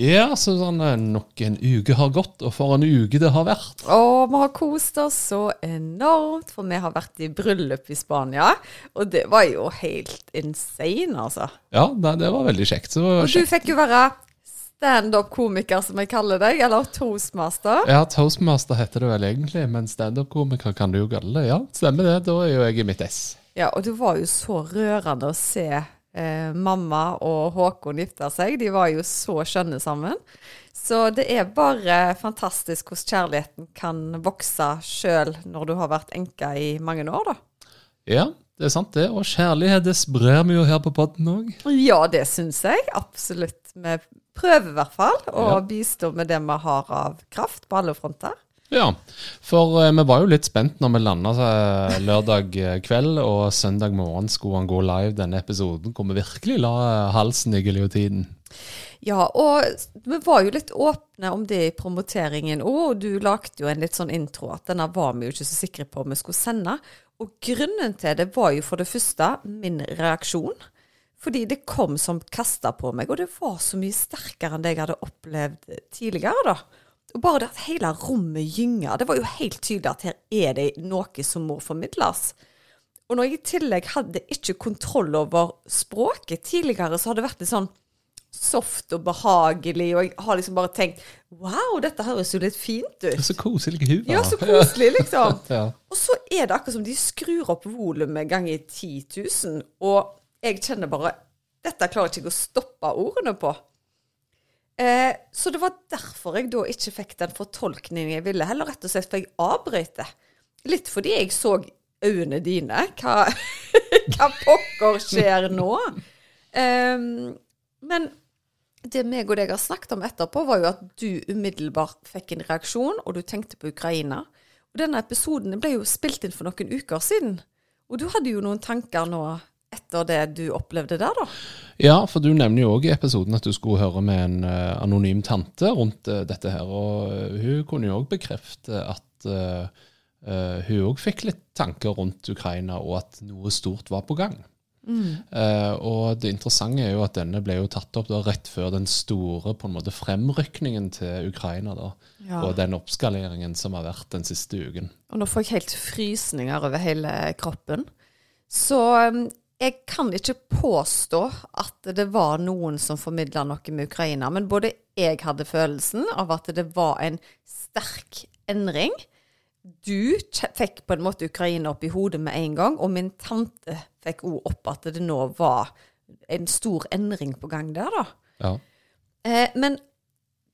Ja, så sånn, eh, nok en uke har gått, og for en uke det har vært. Å, vi har kost oss så enormt, for vi har vært i bryllup i Spania. Og det var jo helt insane, altså. Ja, det, det var veldig kjekt. Så Og du fikk jo være standup-komiker, som jeg kaller deg, eller toastmaster. Ja, Toastmaster heter det vel egentlig, men standup-komiker kan du jo kalle det. Ja, stemmer det. Da er jo jeg i mitt ess. Ja, og det var jo så rørende å se eh, mamma og Håkon gifta seg. De var jo så skjønne sammen. Så det er bare fantastisk hvordan kjærligheten kan vokse sjøl når du har vært enke i mange år, da. Ja, det er sant det. Og kjærlighet det sprer vi jo her på podden òg. Ja, det syns jeg absolutt. Vi prøver i hvert fall å Ja. bistå med det vi har av kraft på alle fronter. Ja, for eh, vi var jo litt spent når vi landa lørdag eh, kveld, og søndag morgen skulle han gå live denne episoden, hvor vi virkelig la eh, halsen i giljotinen. Ja, og vi var jo litt åpne om det i promoteringen òg, og du lagde jo en litt sånn intro at denne var vi jo ikke så sikre på om vi skulle sende. Og grunnen til det var jo for det første min reaksjon. Fordi det kom som kasta på meg, og det var så mye sterkere enn det jeg hadde opplevd tidligere, da. Og bare det at hele rommet gynger. det var jo helt tydelig at her er det noe som må formidles. Og når jeg i tillegg hadde ikke kontroll over språket tidligere, så hadde det vært litt sånn soft og behagelig, og jeg har liksom bare tenkt Wow, dette høres jo litt fint ut. så koselig hud. Ja, så koselig, liksom. Ja. Og så er det akkurat som de skrur opp volumet ganger 10 000, og jeg kjenner bare Dette klarer ikke jeg å stoppe ordene på. Eh, så det var derfor jeg da ikke fikk den fortolkningen jeg ville, heller rett og slett for jeg avbrøt det. Litt fordi jeg så øynene dine. Hva, hva pokker skjer nå? Ehm, men det meg og deg har snakket om etterpå, var jo at du umiddelbart fikk en reaksjon, og du tenkte på Ukraina. Og denne episoden ble jo spilt inn for noen uker siden. Og du hadde jo noen tanker nå etter det du opplevde der, da. Ja, for du nevner jo òg i episoden at du skulle høre med en uh, anonym tante rundt uh, dette her. Og eh, hun kunne jo òg bekrefte at hun òg fikk litt tanker rundt Ukraina, og at noe stort var på gang. Eh, og det interessante er jo at denne ble jo tatt opp da rett før den store på en måte fremrykningen til Ukraina. da, Ja. Og den oppskaleringen som har vært den siste uken. Og nå får jeg helt frysninger over hele kroppen. Så um, jeg kan ikke påstå at det var noen som formidla noe med Ukraina, men både jeg hadde følelsen av at det var en sterk endring. Du fikk på en måte Ukraina opp i hodet med en gang, og min tante fikk òg opp at det nå var en stor endring på gang der, da. Ja. Eh, men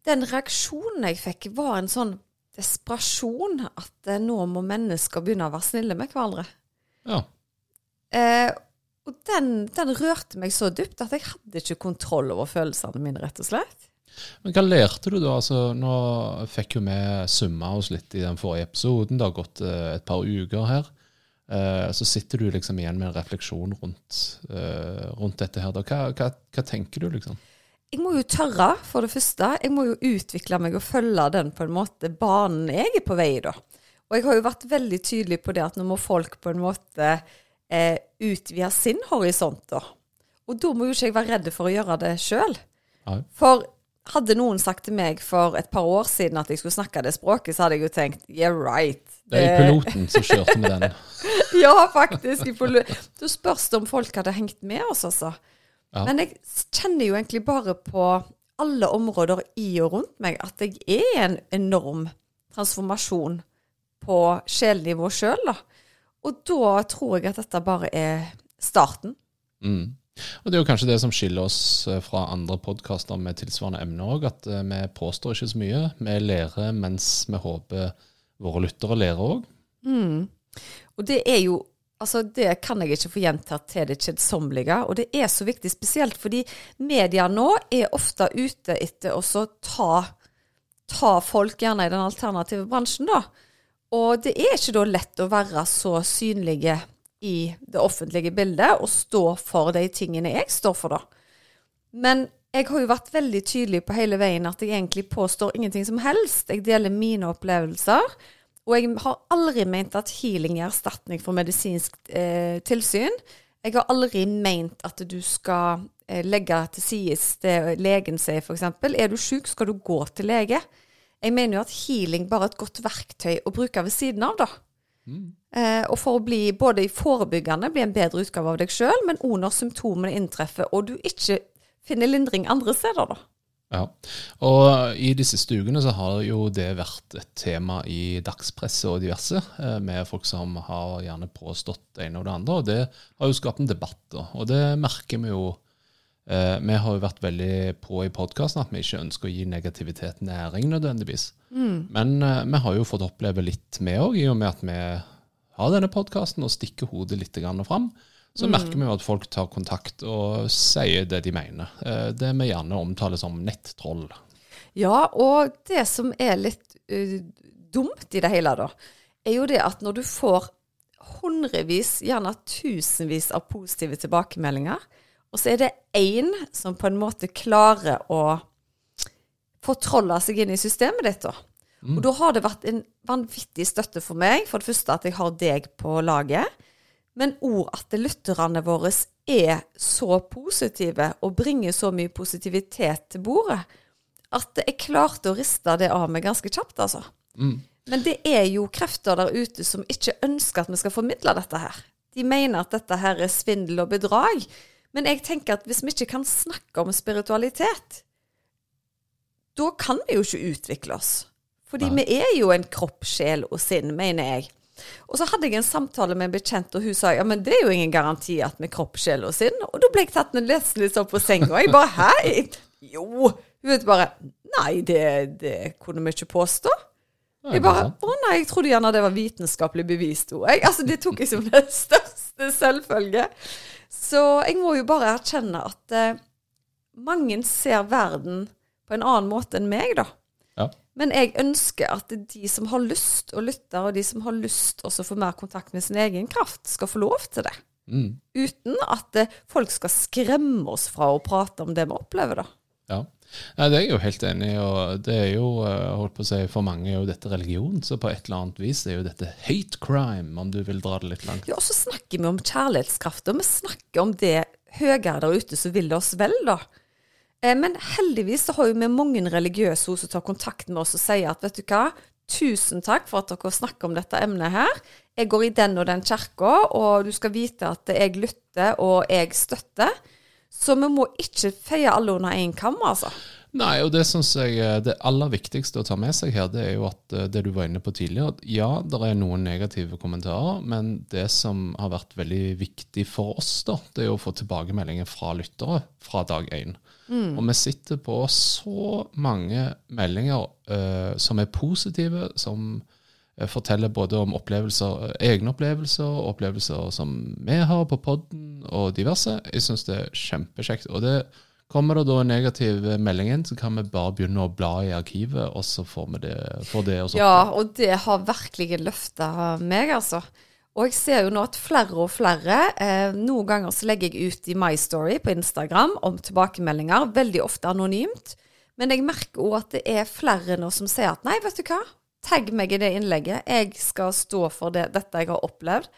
den reaksjonen jeg fikk, var en sånn desperasjon. At eh, nå må mennesker begynne å være snille med hverandre. ja. Eh, og den, den rørte meg så dypt at jeg hadde ikke kontroll over følelsene mine, rett og slett. Men hva lærte du da? Altså, nå fikk jo vi summa oss litt i den forrige episoden. Det har gått eh, et par uker her. Eh, så sitter du liksom igjen med en refleksjon rundt, eh, rundt dette her. Hva, hva, hva tenker du, liksom? Jeg må jo tørre, for det første. Jeg må jo utvikle meg og følge den på en måte banen jeg er på vei i, da. Og jeg har jo vært veldig tydelig på det at nå må folk på en måte eh, utvide sin horisont, da. Og da må jo ikke jeg være redd for å gjøre det sjøl. For hadde noen sagt til meg for et par år siden at jeg skulle snakke det språket, så hadde jeg jo tenkt yeah, right. Det er i Eh, piloten som kjørte med den. ja, faktisk. Da spørs det om folk hadde hengt med oss, altså. Ja. Men jeg kjenner jo egentlig bare på alle områder i og rundt meg at jeg er en enorm transformasjon på sjelnivå sjøl, da. Og da tror jeg at dette bare er starten. Mm. Og Det er jo kanskje det som skiller oss eh, fra andre podkaster med tilsvarende emner òg, at eh, vi påstår ikke så mye. Vi lærer mens vi håper våre lyttere lærer òg. Og det er jo Altså, Det kan jeg ikke få gjentatt til det kjedsommelige. Og det er så viktig, spesielt fordi media nå er ofte ute etter å ta, ta folk gjerne i den alternative bransjen, da. Og det er ikke da lett å være så synlige i det offentlige bildet og stå for de tingene jeg står for, da. Men jeg har jo vært veldig tydelig på hele veien at jeg egentlig påstår ingenting som helst. Jeg deler mine opplevelser. Og jeg har aldri ment at healing er erstatning for medisinsk eh, tilsyn. Jeg har aldri ment at du skal eh, legge til side det legen sier, f.eks. Er du syk, skal du gå til lege. Jeg mener jo at healing bare er et godt verktøy å bruke ved siden av, da. Mm. Eh, og for å bli både i forebyggende, bli en bedre utgave av deg sjøl, men òg når symptomene inntreffer og du ikke finner lindring andre steder, da. Ja, og i de siste ukene så har jo det vært et tema i dagspresse og diverse, eh, med folk som har gjerne påstått det ene og det andre. Og det har jo skapt en debatt, da. Og det merker vi jo. Eh, vi har jo vært veldig på i podkasten at vi ikke ønsker å gi negativitet næring nødvendigvis. Mm. Men eh, vi har jo fått oppleve litt, vi òg, i og med at vi har denne podkasten og stikker hodet litt fram så mm. merker vi jo at folk tar kontakt og sier det de mener. Eh, det vi gjerne omtaler som nettroll. Ja, og det som er litt dumt i det hele, da, er jo det at når du får hundrevis, gjerne tusenvis av positive tilbakemeldinger, og så er det én som på en måte klarer å fortrolle seg inn i systemet ditt, da. Mm. Og da har det vært en vanvittig støtte for meg. For det første at jeg har deg på laget men òg at lytterne våre er så positive og bringer så mye positivitet til bordet at jeg klarte å riste det av meg ganske kjapt, altså. Mm. Men det er jo krefter der ute som ikke ønsker at vi skal formidle dette her. De mener at dette her er svindel og bedrag. Men jeg tenker at hvis vi ikke kan snakke om spiritualitet, da kan vi jo ikke utvikle oss. Fordi Nei. vi er jo en kropp, sjel og sinn, mener jeg. Og så hadde jeg en samtale med en bekjent, og hun sa ja, men det er jo ingen garanti at med kropp, sjel og sinn. Og da ble jeg tatt nesten litt sånn på senga. Og jeg bare hei, jo. Hun vet bare nei, det, det kunne vi ikke påstå. Jeg bare Å nei, jeg trodde gjerne det var vitenskapelig bevist. Jeg, altså, det tok jeg som den største selvfølge. Så jeg må jo bare erkjenne at eh, mange ser verden på en annen måte enn meg, da. Ja. Men jeg ønsker at de som har lyst å lytte, og de som har lyst også å få mer kontakt med sin egen kraft, skal få lov til det. Mm. Uten at eh, folk skal skremme oss fra å prate om det vi opplever, da. Ja. Nei, Det er jeg jo helt enig i. og det er jo, eh, holdt på å si, For mange er jo dette religion, så på et eller annet vis er jo dette hate crime, om du vil dra det litt langt. Ja, og så snakker vi om kjærlighetskraft, og vi snakker om det høyere der ute som vil oss vel, da. Eh, men heldigvis så har jo vi mange religiøse som tar kontakt med oss og sier at vet du hva, tusen takk for at dere snakker om dette emnet her. Jeg går i den og den kirka, og du skal vite at jeg lytter og jeg støtter. Så vi må ikke feie alle under én kam, altså. Nei, og det syns jeg eh, det aller viktigste å ta med seg her, det er jo at eh, det du var inne på tidligere, at ja, det er noen negative kommentarer, men det som har vært veldig viktig for oss, da, det er å få tilbakemeldinger fra lyttere fra dag én. Mm. Og vi sitter på så mange meldinger uh, som er positive, som forteller både om opplevelser, egne opplevelser, opplevelser som vi har på poden, og diverse. Jeg syns det er kjempekjekt. Og det Kommer det da en negativ melding inn, så kan vi bare begynne å bla i arkivet, og så får vi det. Får det ja, og det har virkelig løfta meg, altså. Og jeg ser jo nå at flere og flere eh, Noen ganger så legger jeg ut i My Story på Instagram om tilbakemeldinger, veldig ofte anonymt. Men jeg merker òg at det er flere nå som sier at nei, vet du hva, tagg meg i det innlegget. Jeg skal stå for det, dette jeg har opplevd.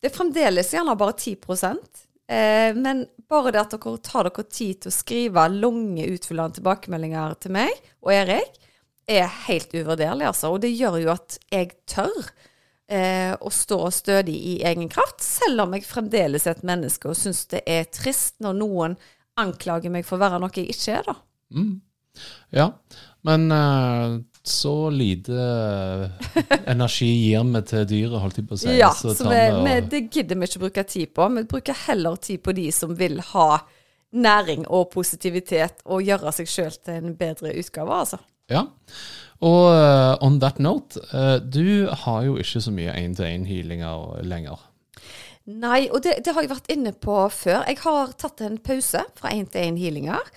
Det er fremdeles gjerne bare 10 eh, men bare det at dere tar dere tid til å skrive lange, utfyllende tilbakemeldinger til meg og Erik, er helt uvurderlig, altså. Og det gjør jo at jeg tør eh, å stå stødig i egen kraft, selv om jeg fremdeles er et menneske og syns det er trist når noen anklager meg for å være noe jeg ikke er, da. Mm. Ja, men uh, så lite energi gir vi til dyret, holdt jeg på å si. Ja, så, så vi, vi, det gidder vi ikke å bruke tid på. Vi bruker heller tid på de som vil ha næring og positivitet og gjøre seg sjøl til en bedre utgave, altså. Ja, og uh, on that note, uh, du har jo ikke så mye én-til-én-healinger lenger. Nei, og det, det har jeg vært inne på før. Jeg har tatt en pause fra én-til-én-healinger.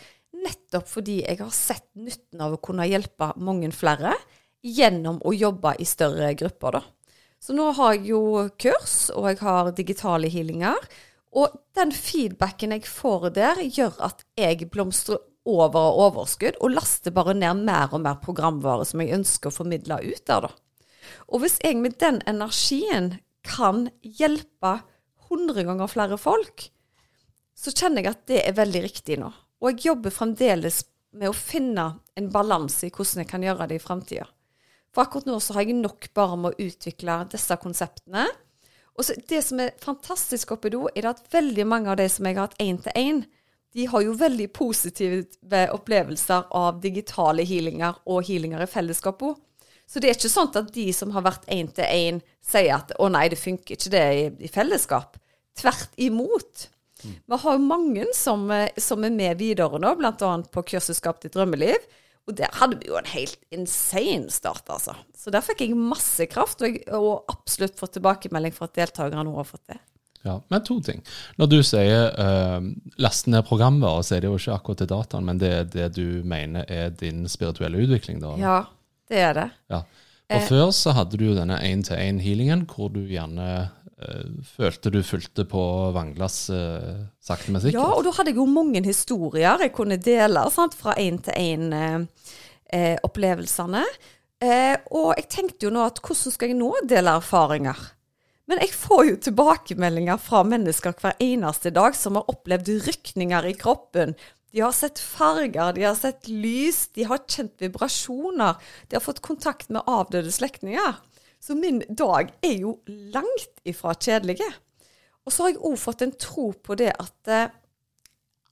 Nettopp fordi jeg har sett nytten av å kunne hjelpe mange flere gjennom å jobbe i større grupper. da. Så nå har jeg jo kurs, og jeg har digitale healinger. Og den feedbacken jeg får der, gjør at jeg blomstrer over av overskudd, og laster bare ned mer og mer programvare som jeg ønsker å formidle ut der, da. Og hvis jeg med den energien kan hjelpe 100 ganger flere folk, så kjenner jeg at det er veldig riktig nå. Og jeg jobber fremdeles med å finne en balanse i hvordan jeg kan gjøre det i framtida. For akkurat nå så har jeg nok bare med å utvikle disse konseptene. Og så Det som er fantastisk oppi do, er at veldig mange av de som jeg har hatt én-til-én, de har jo veldig positive opplevelser av digitale healinger og healinger i fellesskapet. Så det er ikke sånn at de som har vært én-til-én, sier at 'å nei, det funker ikke det i, i fellesskap'. Tvert imot. Mm. Vi har jo mange som, eh, som, er med videre nå, bl.a. på kurset 'Skap ditt drømmeliv'. Og der hadde vi jo en helt insane start, altså. Så der fikk jeg masse kraft, og, jeg, og absolutt fått tilbakemelding for at deltakerne nå har fått det. Ja, Men to ting. Når du sier uh, laste ned programvare, så er det jo ikke akkurat til dataen, men det er det du mener er din spirituelle utvikling? da? Ja, det er det. Ja. Og eh, Før så hadde du jo denne én-til-én-healingen, hvor du gjerne eh, følte du fulgte på Vanglas eh, sakte, men sikkert. Ja, og da hadde jeg jo mange historier jeg kunne dele sant, fra én-til-én-opplevelsene. Eh, eh, og jeg tenkte jo nå at hvordan skal jeg nå dele erfaringer? Men jeg får jo tilbakemeldinger fra mennesker hver eneste dag som har opplevd rykninger i kroppen, de har sett farger, de har sett lys, de har kjent vibrasjoner. De har fått kontakt med avdøde slektninger. Så min dag er jo langt ifra kjedelige. Og så har jeg òg fått en tro på det at eh,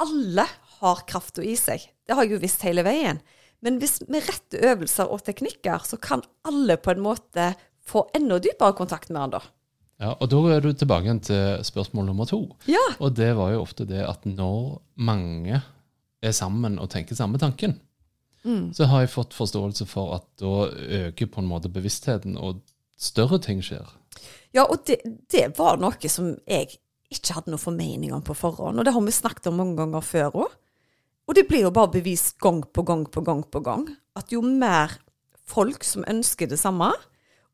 alle har krafta i seg. Det har jeg jo visst hele veien. Men hvis med rette øvelser og teknikker, så kan alle på en måte få enda dypere kontakt med hverandre. Ja, og Da er du tilbake til spørsmål nummer to. Ja. Og det var jo ofte det at når mange er sammen og tenker samme tanken, mm. så har jeg fått forståelse for at da øker på en måte bevisstheten, og større ting skjer. Ja, og det, det var noe som jeg ikke hadde noe formening om på forhånd. Og det har vi snakket om mange ganger før òg. Og det blir jo bare bevist gang på gang på gang på gang at jo mer folk som ønsker det samme,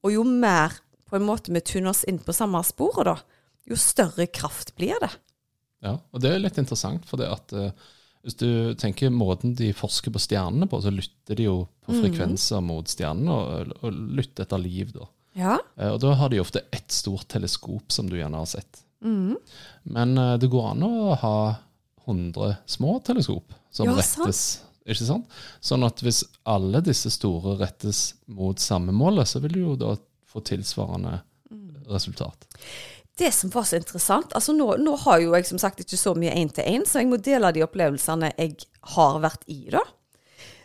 og jo mer på en måte vi tuner oss inn på samme sporet, da, jo større kraft blir det. Ja, og det er litt interessant, for det at uh, hvis du tenker måten de forsker på stjernene på, så lytter de jo på mhm. frekvenser mm. mot stjernene, og, og, lytter etter liv, da. Ja. Eh, og da har de ofte ett stort teleskop, som du gjerne har sett. Mm. Men eh, det går an å ha 100 små teleskop som ja, rettes. Sant. Ikke sant? Sånn at hvis alle disse store rettes mot samme målet, så vil du jo da få tilsvarende mm. resultat det som var så interessant altså nå, nå, har jo jeg som sagt ikke så mye én-til-én, så jeg må dele de opplevelsene jeg har vært i, da.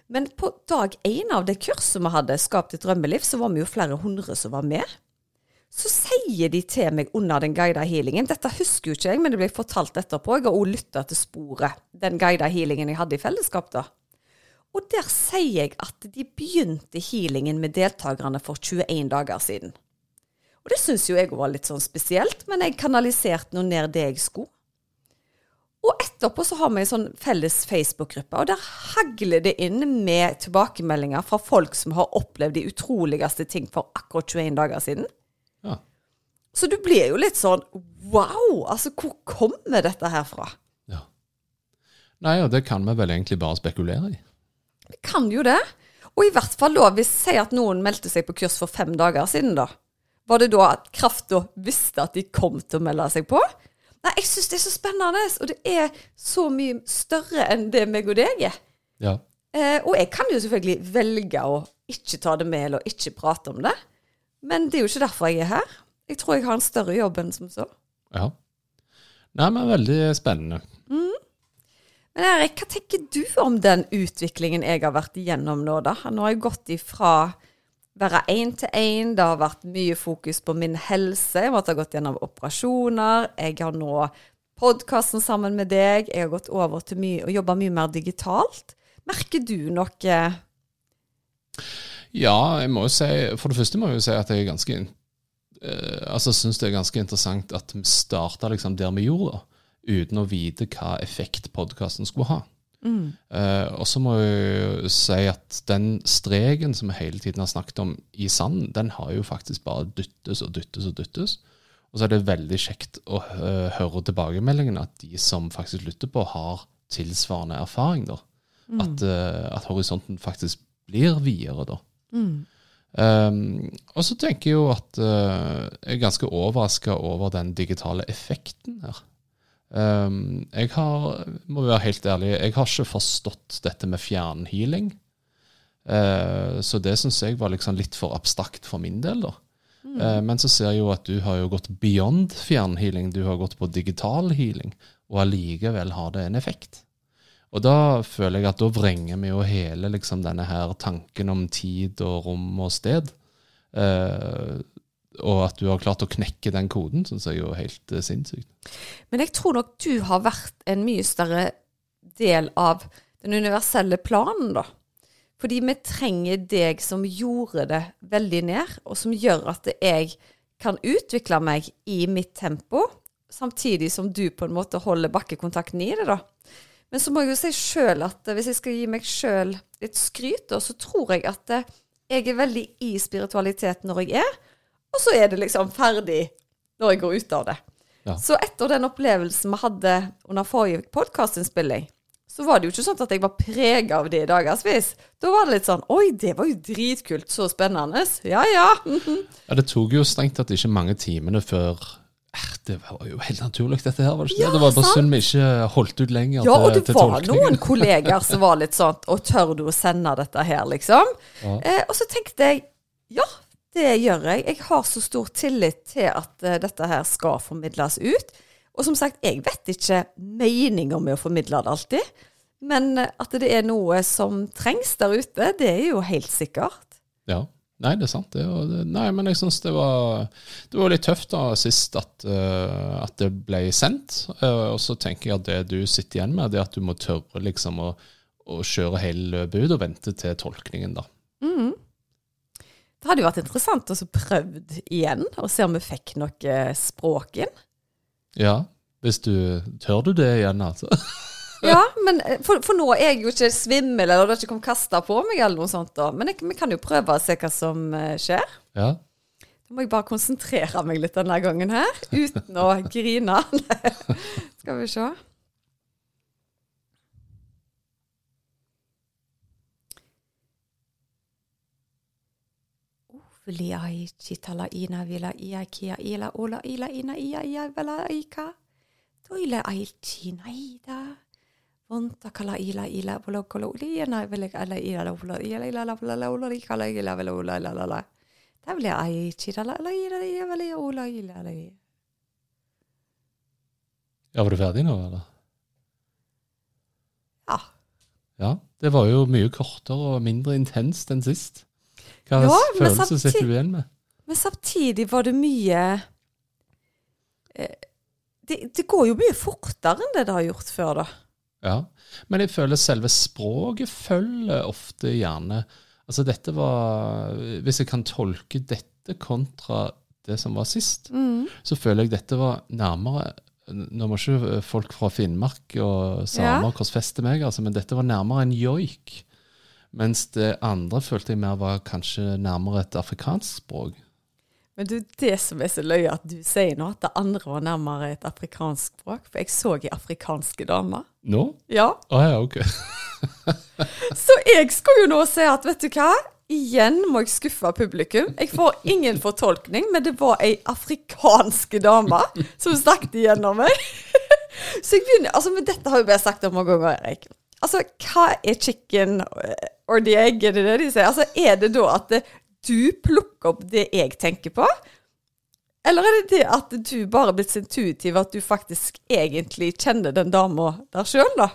Men på dag én av det kurset vi hadde, Skap ditt drømmeliv, så var vi jo flere hundre som var med. Så sier de til meg under den guida healingen Dette husker jo ikke jeg, men det ble fortalt etterpå. Jeg har òg lytta til sporet, den guida healingen jeg hadde i fellesskap, da. Og der sier jeg at de begynte healingen med deltakerne for 21 dager siden. Og det syns jo jeg var litt sånn spesielt, men jeg kanaliserte noe ned det jeg skulle. Og etterpå så har vi en sånn felles Facebook-gruppe, og der hagler det inn med tilbakemeldinger fra folk som har opplevd de utroligste ting for akkurat 21 dager siden. Ja. Så du blir jo litt sånn wow! Altså, hvor kommer dette her fra? Ja. Nei, og det kan vi vel egentlig bare spekulere i. Vi kan jo det. Og i hvert fall da, hvis si at noen meldte seg på kurs for fem dager siden, da. Var det da at krafta visste at de kom til å melde seg på? Nei, jeg syns det er så spennende, og det er så mye større enn det meg og deg er. Ja. Eh, og jeg kan jo selvfølgelig velge å ikke ta det med eller ikke prate om det, men det er jo ikke derfor jeg er her. Jeg tror jeg har en større jobb enn som så. Ja. Nei, men veldig spennende. Mm. Men Erik, hva tenker du om den utviklingen jeg har vært igjennom nå, da? Nå har jeg gått ifra være én-til-én. Det har vært mye fokus på min helse. Jeg måtte ha gått gjennom operasjoner. Jeg har nå podkasten sammen med deg. Jeg har gått over til mye, å jobbe mye mer digitalt. Merker du noe? Ja, jeg må jo si For det første må jeg jo si at jeg er ganske eh, altså syns det er ganske interessant at vi starta liksom der vi gjorde, uten å vite hva effekt podkasten skulle ha. Eh, og så må jeg si at den streken som vi hele tiden har snakket om i sanden, den har jo faktisk bare dyttes og dyttes og dyttes. Og så er det veldig kjekt å eh, høre tilbakemeldingene at de som faktisk lytter på, har tilsvarende erfaring. da. At, uh, at horisonten faktisk blir videre, da. Um, og så tenker jeg jo at uh, jeg er ganske overraska over den digitale effekten her. Um, jeg har, må være helt ærlig, jeg har ikke forstått dette med fjernhealing. Eh, så det syns jeg var liksom litt for abstrakt for min del, da. Eh, men så ser jeg jo at du har jo gått beyond fjernhealing, du har gått på digital healing, og allikevel har det en effekt. Og da føler jeg at da vrenger vi jo hele liksom denne her tanken om tid og rom og sted. Og at du har klart å knekke den koden, syns jeg er helt uh, sinnssykt. Men jeg tror nok du har vært en mye større del av den universelle planen, da. Fordi vi trenger deg som gjorde det veldig ned, og som gjør at jeg kan utvikle meg i mitt tempo, samtidig som du på en måte holder bakkekontakten i det, da. Men så må jeg jo si sjøl at eh, hvis jeg skal gi meg sjøl litt skryt, da, så tror jeg at eh, jeg er veldig i spiritualitet når jeg er, og så er det liksom ferdig når jeg går ut av det. Ja. Så etter den opplevelsen vi hadde under forrige podkastinnspilling, så var det jo ikke sånn at jeg var prega av det i dagevis. Da var det litt sånn Oi, det var jo dritkult. Så spennende. Ja, ja. Ja, Det tok jo strengt tatt ikke mange timene før eh, Det var jo helt naturlig, dette her. var Det ikke Ja, det? Det var bare synd vi ikke holdt ut lenger Ja, og det til var noen kolleger som var litt sånn Og tør du å sende dette her, liksom? Ja. Eh, og så tenkte jeg ja, det gjør jeg. Jeg har så stor tillit til at uh, dette her skal formidles ut. Og som sagt, jeg vet ikke meninga med å formidle det alltid. Men eh, at det er noe som trengs der ute, det er jo helt sikkert. Ja. Nei, det er sant. Det, og det, nei, men jeg syns det var Det var litt tøft da sist at, uh, at det ble sendt. Uh, og så tenker jeg at det du sitter igjen med, det er at du må tørre liksom å, å kjøre hele løpet ut og vente til tolkningen, da. Det hadde jo vært interessant å prøve igjen, og se om vi fikk noe språk inn. Ja, hvis du Tør du det igjen, altså? Ja, men eh, for, for nå er jeg jo ikke svimmel, eller det har ikke kommet kasta på meg, eller noe sånt. da. Men jeg, vi kan jo prøve å se hva som eh, skjer. Ja. Da må jeg bare konsentrere meg litt denne gangen her, uten å grine. Skal vi se. Ai chitala ina vila ia kia ila ola ila ina ia ia vela ika. Toile ai china ida. Vonta kala ila ila volo kolo ina vela ala ila la volo ila ila la volo la volo kala ila vela ola la la la. Blir ei chitala la ila ia vela ola ila la ja, var du ferdig nå, eller? Ja. Ja, det var jo mye kortere og mindre intenst enn sist. Hva Ja, følelse samtid- sitter du igjen med? Men samtidig var det mye eh, det, det går jo mye fortere enn det det har gjort før, da. Ja, men jeg føler selve språket følger ofte gjerne Altså dette var Hvis jeg kan tolke dette kontra det som var sist, så føler jeg dette var nærmere Nå må ikke folk fra Finnmark og samer Ja. korsfeste meg, altså, men dette var nærmere en joik. Mens det andre følte jeg mer var kanskje nærmere et afrikansk språk. Men du, det som er så løye at du sier nå, at det andre var nærmere et afrikansk språk. For jeg så ei afrikanske dame. Nå? Ja. Å ja, ok. Så jeg skal jo nå si at vet du hva? Igjen må jeg skuffe publikum. Jeg får ingen fortolkning, men det var ei afrikanske dame som snakket igjennom meg. Så jeg begynner Altså, men dette har jo jeg sagt om mange ganger, Erik. Altså, hva er chicken or the egg, er det det de sier? Altså, er det da at du plukker opp det jeg tenker på? Eller er det det at du bare er blitt så intuitiv at du faktisk egentlig kjenner den dama der sjøl, da?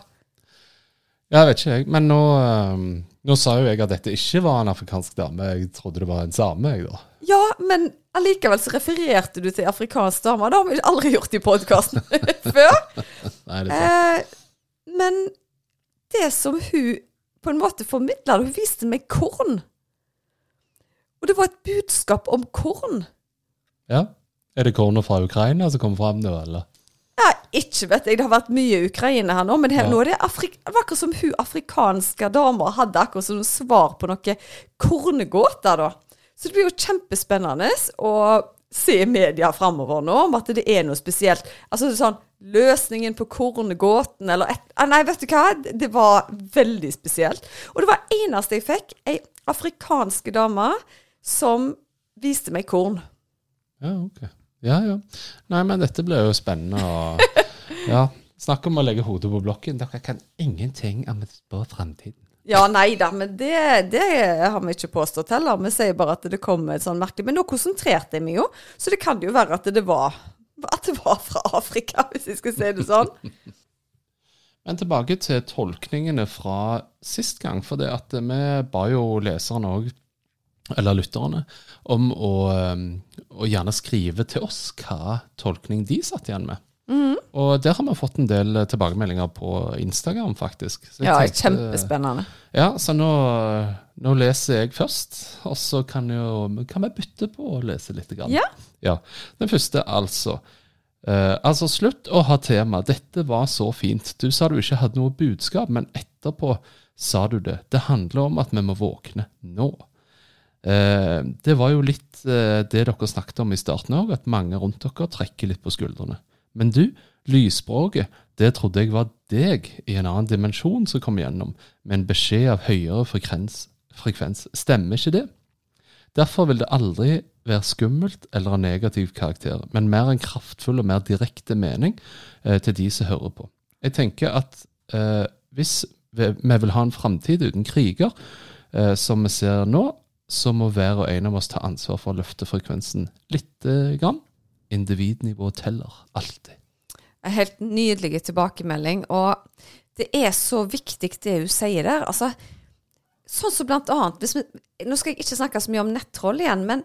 Jeg vet ikke, jeg. Men nå, ehm, nå sa jo jeg at dette ikke var en afrikansk dame. Jeg trodde det var en same, jeg, da. Ja, men allikevel så refererte du til afrikansk dame. Det har vi aldri gjort i podkasten før. Nei, det er sant. Eh, men det som hun på en måte formidla, hun viste meg korn. Og det var et budskap om korn. Ja. Er det kornet fra Ukraina som kommer fram nå, eller? Ja, ikke vet jeg. Det har vært mye Ukraina her nå, men her, Ja. nå er det, Afrik det var akkurat som hun afrikanske dama hadde akkurat som svar på noe korngåter, da. Så det blir jo kjempespennende å se i media framover nå om at det er noe spesielt. Altså sånn Løsningen på korngåten, eller et ah, Nei, vet du hva? Det var veldig spesielt. Og det var eneste jeg fikk, ei afrikanske dame som viste meg korn. Ja, ok. Ja, ja. Nei, men dette blir jo spennende. Og, ja. Snakk om å legge hodet på blokken. Dere kan ingenting om å spå framtiden. Ja, nei da, men det, det har vi ikke påstått heller. Vi sier bare at det kommer et sånn merke. Men nå konsentrerte jeg meg jo, så det kan jo være at det var at det var fra Afrika, hvis jeg skal si det sånn. Men tilbake til tolkningene fra sist gang. For det at vi ba jo leserne òg, eller lytterne, om å, um, å gjerne skrive til oss hva tolkning de satt igjen med. Og der har vi fått en del tilbakemeldinger på Instagram, faktisk. Så Ja, tenkte- kjempespennende. Ja, så nå, nå leser jeg først, og så kan, jo, kan vi bytte på å lese litt. Grann. Ja. Ja, Den første, altså. Eh, altså, slutt å ha tema. Dette var så fint. Du sa du ikke hadde noe budskap, men etterpå sa du det. Det handler om at vi må våkne nå. Eh, det var jo litt eh, det dere snakket om i starten òg, at mange rundt dere trekker litt på skuldrene. Men du, lysspråket, det trodde jeg var deg i en annen dimensjon som kom gjennom, med en beskjed av høyere frekvens. frekvens. Stemmer ikke det? Derfor vil det aldri være skummelt eller av negativ karakter, men mer en kraftfull og mer direkte mening eh, til de som hører på. Jeg tenker at eh, hvis vi, vi vil ha en framtid uten kriger, eh, som vi ser nå, så må hver og en av oss ta ansvar for å løfte frekvensen lite grann. Individnivå teller alltid. En helt nydelig tilbakemelding. Og det er så viktig det hun sier der. Altså, sånn som blant annet vi, Nå skal jeg ikke snakke så mye om nettroll igjen, men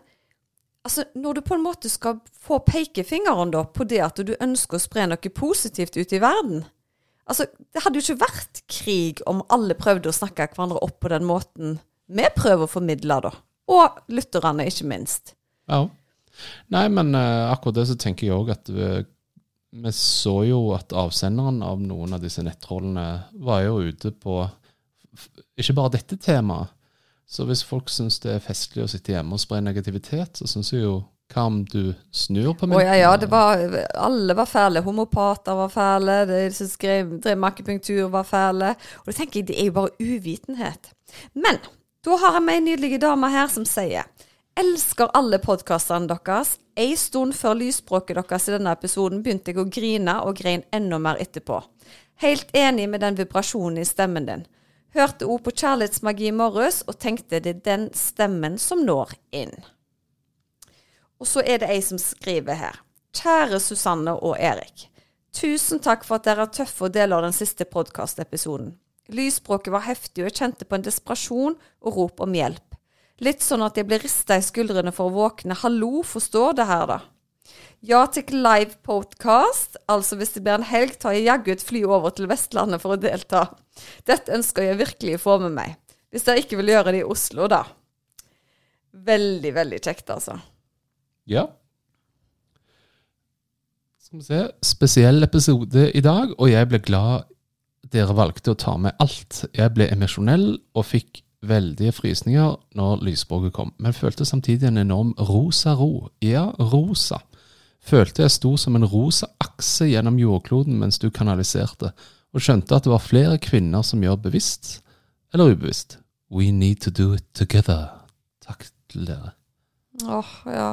altså, når du på en måte skal få pekefingeren da, på det at du ønsker å spre noe positivt ut i verden Altså, Det hadde jo ikke vært krig om alle prøvde å snakke hverandre opp på den måten vi prøver å formidle, da. Og lytterne, ikke minst. Ja. Nei, men uh, akkurat det så tenker jeg òg at vi, vi så jo at avsenderen av noen av disse nettrollene var jo ute på ikke bare dette temaet. Så hvis folk syns det er festlig å sitte hjemme og spre negativitet, så syns jeg jo hva om du snur på Å ja, ja, det var, alle var fæle. Homopater var fæle, de som skrev, drev med akupunktur var fæle. Og da tenker jeg, det er jo bare uvitenhet. Men da har jeg med ei nydelig dame her som sier Elsker alle podkastene deres. Ei stund før lysspråket deres i denne episoden begynte jeg å grine og grein enda mer etterpå. Helt enig med den vibrasjonen i stemmen din. Hørte ord på kjærlighetsmagi i morges og tenkte det er den stemmen som når inn. Og så er det ei som skriver her. Kjære Susanne og Erik. Tusen takk for at dere er tøffe og deler den siste podkastepisoden. Lysspråket var heftig, og jeg kjente på en desperasjon og rop om hjelp. Litt sånn at jeg blir rista i skuldrene for å våkne. Hallo, forstår det her, da? Ja til live podcast. Altså hvis det blir en helg, tar jeg jaggu et fly over til Vestlandet for å delta. Dette ønsker jeg virkelig å få med meg. Hvis dere ikke vil gjøre det i Oslo, da. Veldig, veldig kjekt, altså. Ja. Skal vi se. Spesiell episode i dag, og jeg ble glad dere valgte å ta med alt. Jeg ble emosjonell og fikk veldige frysninger når lysspråket kom, men følte samtidig en enorm rosa ro. Ja, rosa. Følte jeg sto som en rosa akse gjennom jordkloden mens du kanaliserte, og skjønte at det var flere kvinner som gjør bevisst eller ubevisst. We need to do it together. Takk til dere. Åh, ja.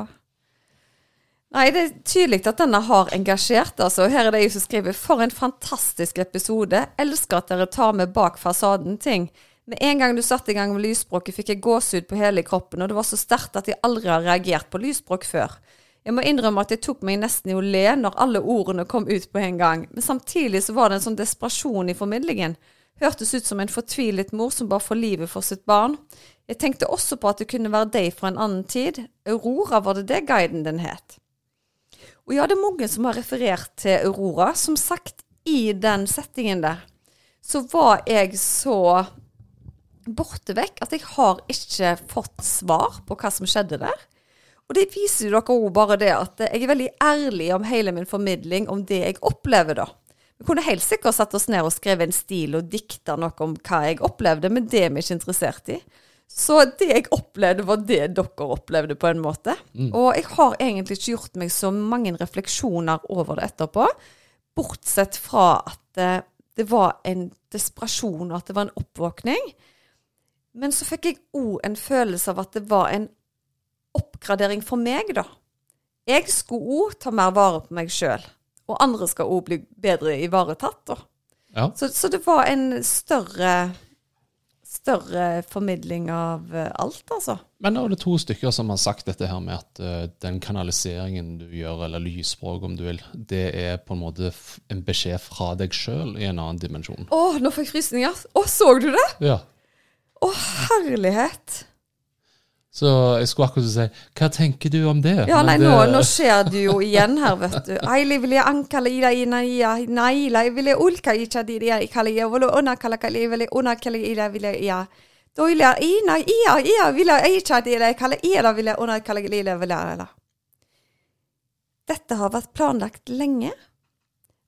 Nei, det er tydelig at denne har engasjert. altså. Her er det jeg som skriver 'For en fantastisk episode'. Elsker at dere tar med bak fasaden ting. Med en gang du satte i gang med lysspråket, fikk jeg gåsehud på hele kroppen, og det var så sterkt at jeg aldri har reagert på lysspråk før. Jeg må innrømme at jeg tok meg nesten i å le når alle ordene kom ut på en gang, men samtidig så var det en sånn desperasjon i formidlingen. Hørtes ut som en fortvilet mor som bare får livet for sitt barn. Jeg tenkte også på at det kunne være deg fra en annen tid. Aurora, var det det guiden din het? Og ja, det er mange som har referert til Aurora. Som sagt, i den settingen der, så var jeg så borte vekk at jeg har ikke fått svar på hva som skjedde der. Og det viser jo dere òg bare det at jeg er veldig ærlig om hele min formidling om det jeg opplever, da. Vi kunne helt sikkert satt oss ned og skrevet en stil og dikta noe om hva jeg opplevde, men det er vi ikke interessert i. Så det jeg opplevde, var det dere opplevde, på en måte. Og jeg har egentlig ikke gjort meg så mange refleksjoner over det etterpå, bortsett fra at eh, det var en desperasjon, og at det var en oppvåkning. Men så fikk jeg òg en følelse av at det var en oppgradering for meg, da. Jeg skulle òg ta mer vare på meg sjøl, og andre skal òg bli bedre ivaretatt, da. Ja. Så, så det var en større større formidling av eh, alt, altså. Men nå er det to stykker som har sagt dette her med at uh, den kanaliseringen du gjør, eller lysspråk om du vil, det er på en måte en beskjed fra deg sjøl i en annen dimensjon. Å, nå fikk jeg frysninger. Å, så du det? Ja. Å, herlighet. Så jeg skulle akkurat si Hva tenker du om det? Ja, nei, det, nå, nå skjer det jo igjen her, vet du. Aili vil jeg ila ida ina ia, naila vil jeg ulka icha di dia ikala ia, volo onakala kala ia. Doila ina ia, ia vil jeg icha di dia ikala ia, vil jeg onakala ida vil ia. Dette har vært planlagt lenge,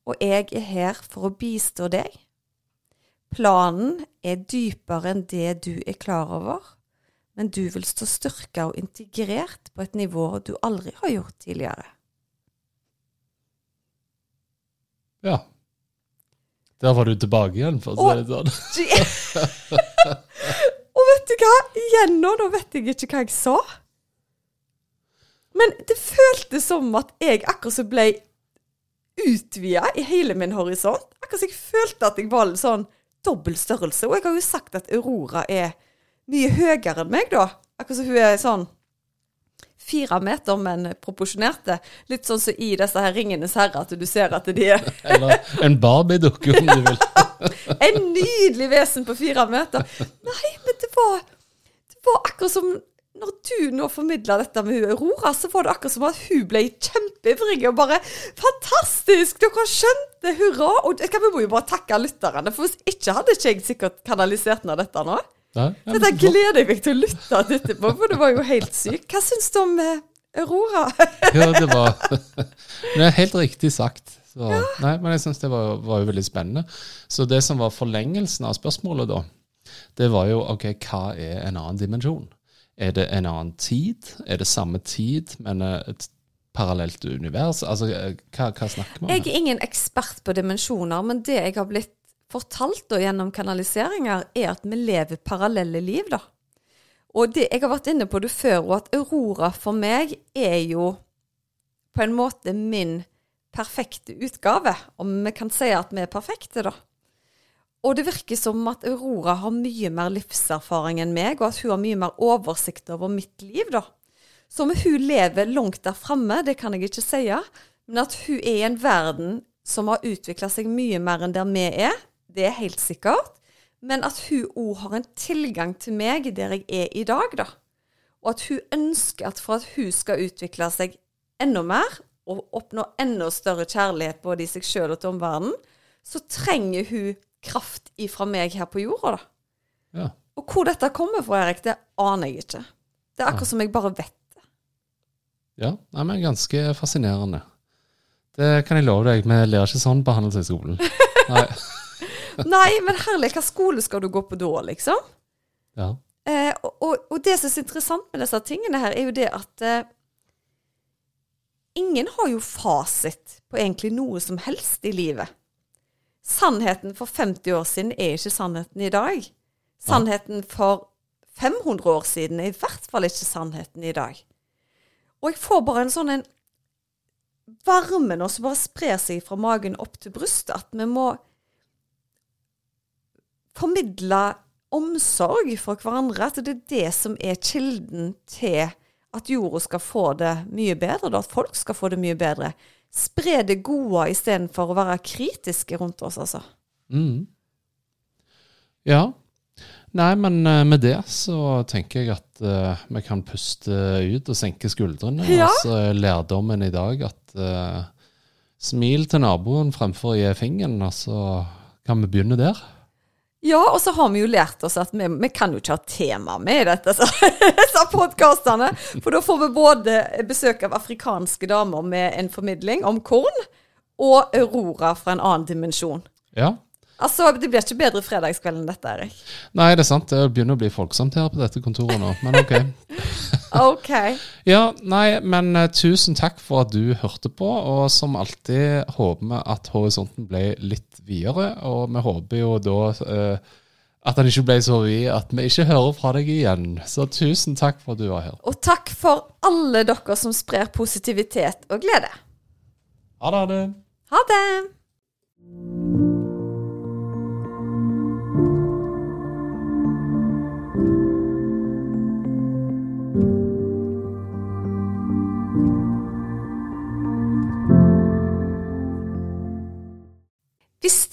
og jeg er her for å bistå deg. Planen er dypere enn det du er klar over men du vil stå styrka og integrert på et nivå du aldri har gjort tidligere. Ja. Der var du tilbake igjen, for å si det sånn. og vet du hva? Igjen nå, nå vet jeg ikke hva jeg sa. Men det føltes som at jeg akkurat så ble utvida i hele min horisont. Akkurat som jeg følte at jeg var litt sånn dobbel størrelse. Og jeg har jo sagt at Aurora er mye høyere enn meg, da. Akkurat som hun er sånn fire meter, men proporsjonerte. Litt sånn som i disse her Ringenes herre, at du ser at de er Eller en Barbie-dukke, om du vil. en nydelig vesen på fire meter. Nei, men det var, det var akkurat som når du nå formidla dette med Aurora, så var det akkurat som at hun ble kjempeivrig og bare Fantastisk! Dere skjønte! Hurra! Og vi må jo bare takke lytterne, for hvis ikke hadde ikke jeg sikkert kanalisert ned dette nå. Nei, ja, Dette flott. gleder jeg meg til å lytte til etterpå, for det var jo helt sykt. Hva syns du om eh, Aurora? Ja, det var Det er helt riktig sagt. Så, nei, men jeg syns det var, var jo veldig spennende. Så det som var forlengelsen av spørsmålet, da, det var jo OK, hva er en annen dimensjon? Er det en annen tid? Er det samme tid, men eh, et parallelt univers? Altså, eh, hva, hva snakker vi om? Jeg er ingen ekspert på dimensjoner, men det jeg har blitt fortalt da, gjennom kanaliseringer, er at vi lever parallelle liv, da. Og det, jeg har vært inne på det før, og at Aurora for meg er jo på en måte min perfekte utgave. Om vi kan si at vi er perfekte, da. Og det virker som at Aurora har mye mer livserfaring enn meg, og at hun har mye mer oversikt over mitt liv, da. Så om hun lever langt der framme, det kan jeg ikke si, men at hun er i en verden som har utvikla seg mye mer enn der vi er, det er helt sikkert. Men at hun òg har en tilgang til meg der jeg er i dag, da. Og at hun ønsker at for at hun skal utvikle seg enda mer, og oppnå enda større kjærlighet både i seg sjøl og til omverdenen, så trenger hun kraft ifra meg her på jorda, da. Ja. Og hvor dette kommer fra, Erik, det aner jeg ikke. Det er akkurat som jeg bare vet det. Ja, nei, men ganske fascinerende. Det kan jeg love deg, vi lærer ikke sånn på Handelshøyskolen. Nei. Nei, men herlig, hva skole skal du gå på da, liksom? Ja. Eh, og, og, og det som er så interessant med disse tingene her, er jo det at eh, ingen har jo fasit på egentlig noe som helst i livet. Sannheten for 50 år siden er ikke sannheten i dag. Sannheten for 500 år siden er i hvert fall ikke sannheten i dag. Og jeg får bare en sånn en varme nå som bare sprer seg fra magen opp til brystet, at vi må formidle omsorg for hverandre. At det er det som er kilden til at jorda skal få det mye bedre, da, at folk skal få det mye bedre. Spre det gode istedenfor å være kritiske rundt oss, altså. Mm. Ja. Nei, men eh, med det så tenker jeg at uh, vi kan puste ut og senke skuldrene. Ja. er lærdommen i dag at uh, smil til naboen fremfor å gi fingeren, og så kan vi begynne der. Ja, og så har vi jo lært oss at vi, vi kan jo ikke ha tema med i dette, så, disse podkastene. For da får vi både besøk av afrikanske damer med en formidling om korn, og Aurora fra en annen dimensjon. Ja. Altså, Det blir ikke bedre fredagskveld enn dette, Erik. Nei, det er sant. Det begynner å bli folksomt her på dette kontoret nå, men ok. Ok. Ja, nei, men uh, tusen takk for at du hørte på. Og som alltid håper vi at horisonten ble litt videre. Og vi håper jo da eh, at den ikke ble så vid at vi ikke hører fra deg igjen. Så tusen takk for at du var her. Og takk for alle dere som sprer positivitet og glede. Ha det. Ha det. Ha det!